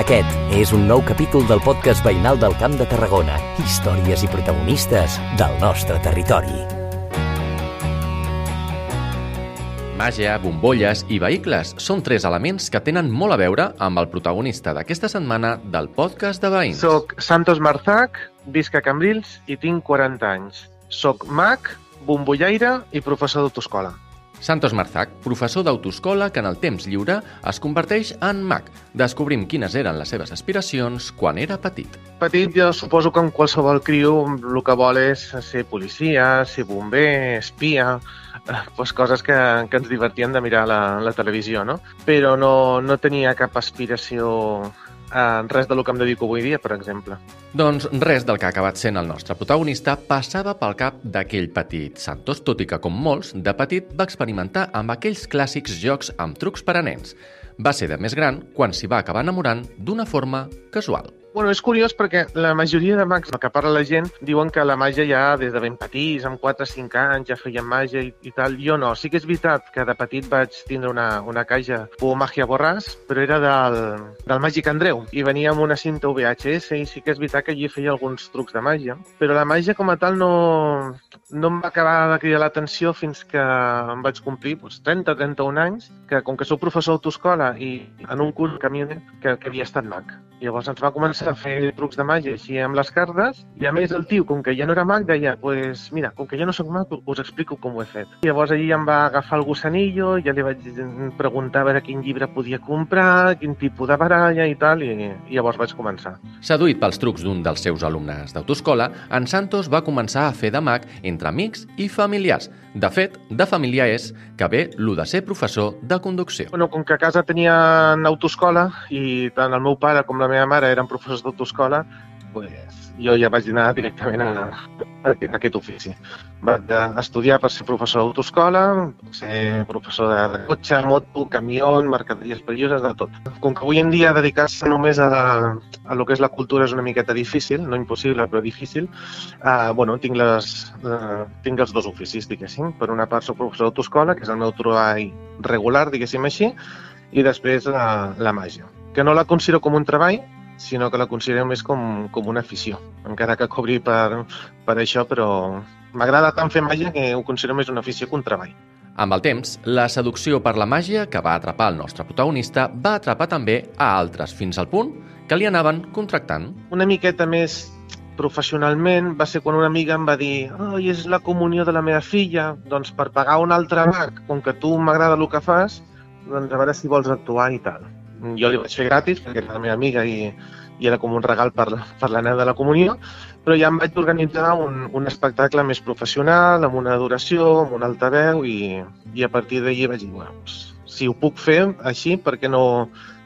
Aquest és un nou capítol del podcast veïnal del Camp de Tarragona. Històries i protagonistes del nostre territori. Màgia, bombolles i vehicles són tres elements que tenen molt a veure amb el protagonista d'aquesta setmana del podcast de veïns. Soc Santos Marzac, visc a Cambrils i tinc 40 anys. Soc mag, bombollaire i professor d'autoescola. Santos Marzac, professor d'autoescola que en el temps lliure es converteix en mag. Descobrim quines eren les seves aspiracions quan era petit. Petit, jo suposo que en qualsevol criu el que vol és ser policia, ser bomber, espia, eh, pues coses que, que ens divertien de mirar la, la televisió, no? Però no, no tenia cap aspiració a res de lo que em dedico avui dia, per exemple. Doncs res del que ha acabat sent el nostre protagonista passava pel cap d'aquell petit Santos, tot i que, com molts, de petit va experimentar amb aquells clàssics jocs amb trucs per a nens. Va ser de més gran quan s'hi va acabar enamorant d'una forma casual. Bueno, és curiós perquè la majoria de mags que parla la gent diuen que la màgia ja des de ben petits, amb 4 o 5 anys, ja feien màgia i, i tal. Jo no. Sí que és veritat que de petit vaig tindre una, una caixa o màgia borràs, però era del, del Màgic Andreu i venia amb una cinta VHS i sí que és veritat que allí feia alguns trucs de màgia. Però la màgia com a tal no, no em va acabar de cridar l'atenció fins que em vaig complir doncs, 30-31 anys, que com que sóc professor d'autoescola i en un curs que, que, que havia estat mag. Llavors ens va començar a fer trucs de màgia així amb les cartes i a més el tio, com que ja no era mag, deia pues, mira, com que ja no sóc mag, us explico com ho he fet. I llavors allí em va agafar el gossanillo, ja li vaig preguntar a veure quin llibre podia comprar, quin tipus de baralla i tal, i, i llavors vaig començar. Seduït pels trucs d'un dels seus alumnes d'autoescola, en Santos va començar a fer de mag entre amics i familiars. De fet, de família és que ve lo de ser professor de conducció. Bueno, com que a casa tenia autoescola i tant el meu pare com la meva mare eren professors d'autoescola, pues, jo ja vaig anar directament a, a aquest ofici. Vaig estudiar per ser professor d'autoescola, ser professor de cotxe, moto, camió, mercaderies perilloses, de tot. Com que avui en dia dedicar-se només a, a lo que és la cultura és una miqueta difícil, no impossible, però difícil, eh, bueno, tinc, les, eh, tinc els dos oficis, diguéssim. Per una part soc professor d'autoescola, que és el meu treball regular, diguéssim així, i després la, la màgia, que no la considero com un treball, sinó que la considero més com, com una afició, encara que cobri per, per això, però m'agrada tant fer màgia que ho considero més una afició que un treball. Amb el temps, la seducció per la màgia que va atrapar el nostre protagonista va atrapar també a altres, fins al punt que li anaven contractant. Una miqueta més professionalment va ser quan una amiga em va dir oh, és la comunió de la meva filla, doncs per pagar un altre mag, com que tu m'agrada el que fas, doncs a veure si vols actuar i tal jo li vaig fer gratis perquè era la meva amiga i, i era com un regal per, per l'anel de la comunió, però ja em vaig organitzar un, un espectacle més professional, amb una duració, amb un altaveu i, i a partir d'allí vaig dir, bueno, doncs, si ho puc fer així, per què no,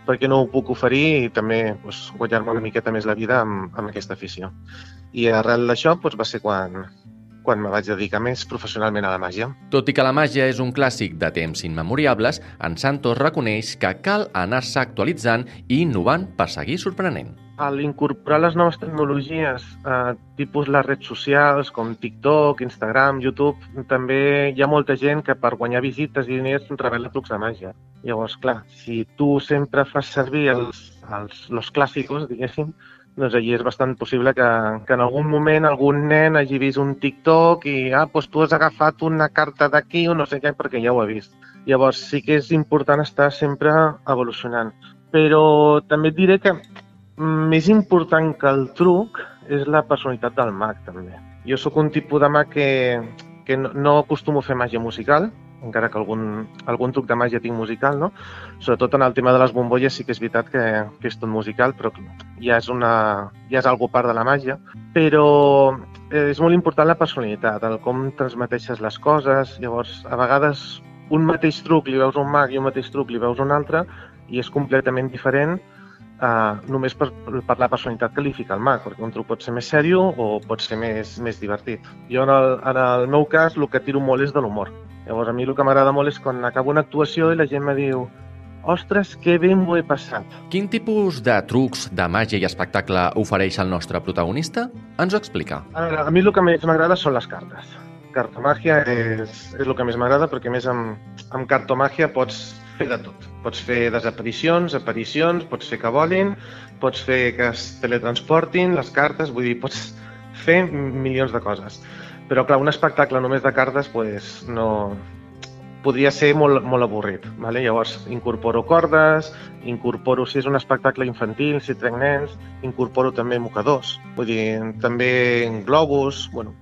per què no ho puc oferir i també doncs, guanyar-me una miqueta més la vida amb, amb aquesta afició. I arrel d'això doncs, va ser quan, quan me vaig dedicar més professionalment a la màgia. Tot i que la màgia és un clàssic de temps immemoriables, en Santos reconeix que cal anar-se actualitzant i innovant per seguir sorprenent. Al incorporar les noves tecnologies, eh, tipus les redes socials com TikTok, Instagram, YouTube, també hi ha molta gent que per guanyar visites i diners revela trucs de màgia. Llavors, clar, si tu sempre fas servir els, els los clàssicos, diguéssim, doncs allí és bastant possible que, que en algun moment algun nen hagi vist un TikTok i ah, doncs tu has agafat una carta d'aquí o no sé què, perquè ja ho ha vist. Llavors sí que és important estar sempre evolucionant. Però també et diré que més important que el truc és la personalitat del mag, també. Jo sóc un tipus de mag que, que no, no acostumo a fer màgia musical, encara que algun, algun truc de màgia tinc musical, no? Sobretot en el tema de les bombolles sí que és veritat que, que és tot musical, però ja és, una, ja és algo part de la màgia. Però eh, és molt important la personalitat, el com transmeteixes les coses. Llavors, a vegades, un mateix truc li veus un mag i un mateix truc li veus un altre i és completament diferent Uh, només per, per la personalitat que li fica el mag, perquè un truc pot ser més sèrio o pot ser més, més divertit. Jo, en el, en el meu cas, el que tiro molt és de l'humor. Llavors, a mi el que m'agrada molt és quan acabo una actuació i la gent me diu ostres, que bé m'ho he passat. Quin tipus de trucs de màgia i espectacle ofereix el nostre protagonista? Ens ho explica. A, veure, a mi el que més m'agrada són les cartes. Cartomàgia és, és el que més m'agrada perquè més amb, amb cartomàgia pots fer de tot. Pots fer desaparicions, aparicions, pots fer que volin, pots fer que es teletransportin, les cartes, vull dir, pots fer milions de coses. Però, clar, un espectacle només de cartes pues, no, podria ser molt, molt avorrit. Vale? Llavors, incorporo cordes, incorporo, si és un espectacle infantil, si trec nens, incorporo també mocadors, vull dir, també globus, bueno,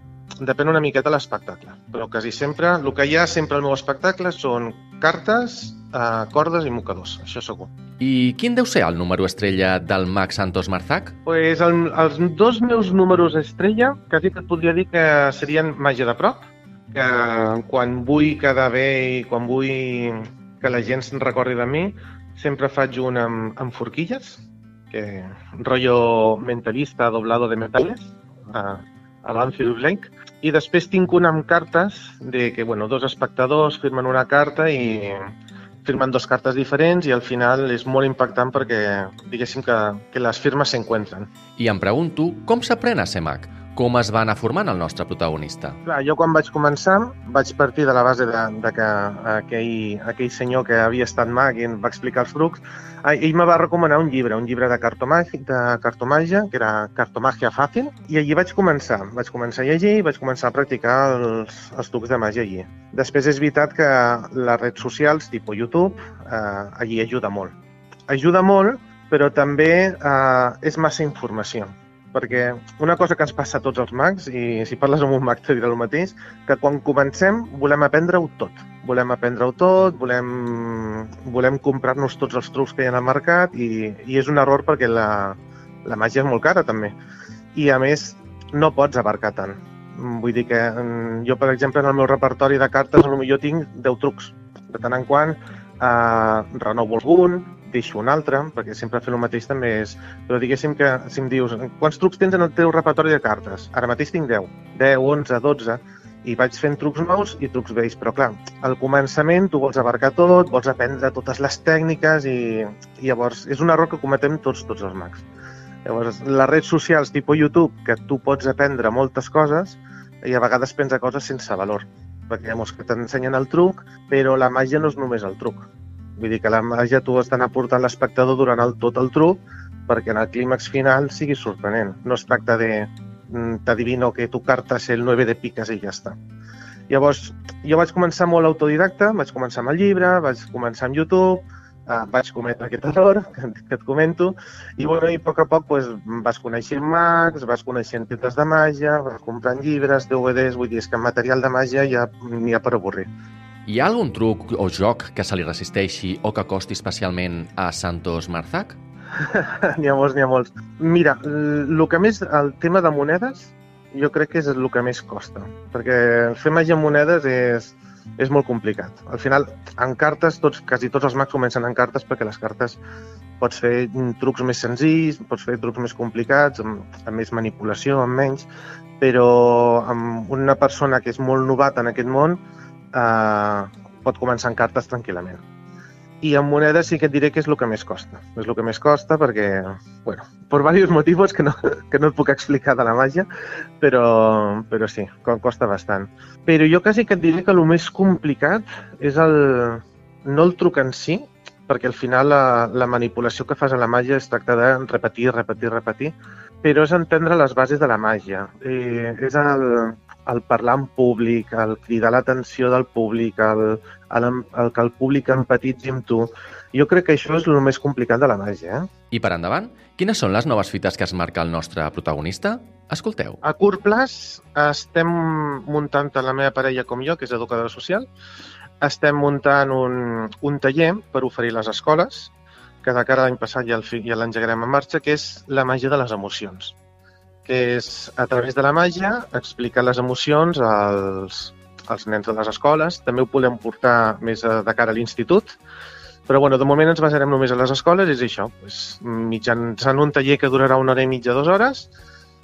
depèn una miqueta l'espectacle, però quasi sempre, el que hi ha sempre al meu espectacle són cartes, eh, cordes i mocadors, això segur. I quin deu ser el número estrella del Max Santos Marzac? Pues el, els dos meus números estrella, quasi et podria dir que serien màgia de prop, que quan vull quedar bé i quan vull que la gent se'n recordi de mi, sempre faig un amb, amb forquilles, que rollo mentalista doblado de metales, a, a l'Anfield Lake, i després tinc una amb cartes de que, bueno, dos espectadors firmen una carta i firmen dos cartes diferents i al final és molt impactant perquè diguéssim que, que les firmes s'encuentren. I em pregunto com s'aprèn a ser mag? Com es va anar formant el nostre protagonista? Clar, jo quan vaig començar vaig partir de la base de, de que aquell, aquell senyor que havia estat mag i em va explicar els trucs, ell me va recomanar un llibre, un llibre de, cartomàgia, de cartomàgia, que era Cartomàgia Fàcil, i allí vaig començar. Vaig començar a llegir i vaig començar a practicar els, els trucs de màgia allí. Després és veritat que les redes socials, tipus YouTube, eh, allí ajuda molt. Ajuda molt, però també eh, és massa informació perquè una cosa que ens passa a tots els mags, i si parles amb un mag te dirà el mateix, que quan comencem volem aprendre-ho tot. Volem aprendre-ho tot, volem, volem comprar-nos tots els trucs que hi ha al mercat i, i és un error perquè la, la màgia és molt cara també. I a més no pots abarcar tant. Vull dir que mm, jo, per exemple, en el meu repertori de cartes potser tinc 10 trucs. De tant en quant eh, renovo algun, deixo un altre, perquè sempre fer el mateix també és... Però diguéssim que si em dius quants trucs tens en el teu repertori de cartes? Ara mateix tinc 10, 10, 11, 12, i vaig fent trucs nous i trucs vells, però clar, al començament tu vols abarcar tot, vols aprendre totes les tècniques i, i llavors és un error que cometem tots, tots els mags. Llavors, les redes socials tipus YouTube, que tu pots aprendre moltes coses i a vegades pensa coses sense valor, perquè llavors que t'ensenyen el truc, però la màgia no és només el truc. Vull dir que la màgia tu has d'anar portant l'espectador durant el, tot el truc perquè en el clímax final sigui sorprenent. No es tracta de mm, t'adivino que tu carta és el 9 de piques i ja està. Llavors, jo vaig començar molt autodidacta, vaig començar amb el llibre, vaig començar amb YouTube, eh, vaig cometre aquest error que, que et comento, i, bueno, i a poc a poc pues, vas coneixent mags, vas coneixent tiendes de màgia, vas comprant llibres, DVDs, vull dir, és que material de màgia ja n'hi ha per avorrir. Hi ha algun truc o joc que se li resisteixi o que costi especialment a Santos Marzac? n'hi ha molts, n'hi ha molts. Mira, el que més, el tema de monedes, jo crec que és el que més costa, perquè fer màgia amb monedes és, és molt complicat. Al final, en cartes, tots, quasi tots els mags comencen en cartes perquè les cartes pots fer trucs més senzills, pots fer trucs més complicats, amb, amb més manipulació, amb menys, però amb una persona que és molt novata en aquest món, eh, pot començar en cartes tranquil·lament. I en monedes sí que et diré que és el que més costa. És el que més costa perquè, bueno, per diversos motius que no, que no et puc explicar de la màgia, però, però sí, costa bastant. Però jo quasi que et diré que el més complicat és el, no el truc en si, perquè al final la, la manipulació que fas a la màgia es tracta de repetir, repetir, repetir, però és entendre les bases de la màgia. Eh, és el, el parlar en públic, el cridar l'atenció del públic, el, el, el que el públic empatitzi amb tu. Jo crec que això és el més complicat de la màgia. Eh? I per endavant, quines són les noves fites que es marca el nostre protagonista? Escolteu. A curt plaç estem muntant tant la meva parella com jo, que és educadora social, estem muntant un, un taller per oferir les escoles, que de cara a l'any passat ja l'engegarem en marxa, que és la màgia de les emocions que és a través de la màgia explicar les emocions als, als nens de les escoles. També ho podem portar més de cara a l'institut, però bueno, de moment ens basarem només a les escoles, és això, doncs, mitjançant un taller que durarà una hora i mitja, dues hores,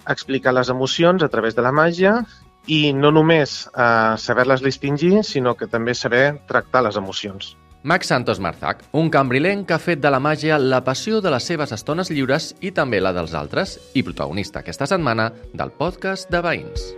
explicar les emocions a través de la màgia i no només eh, saber-les distingir, sinó que també saber tractar les emocions. Max Santos Marzac, un cambrilenc que ha fet de la màgia la passió de les seves estones lliures i també la dels altres, i protagonista aquesta setmana del podcast de Veïns.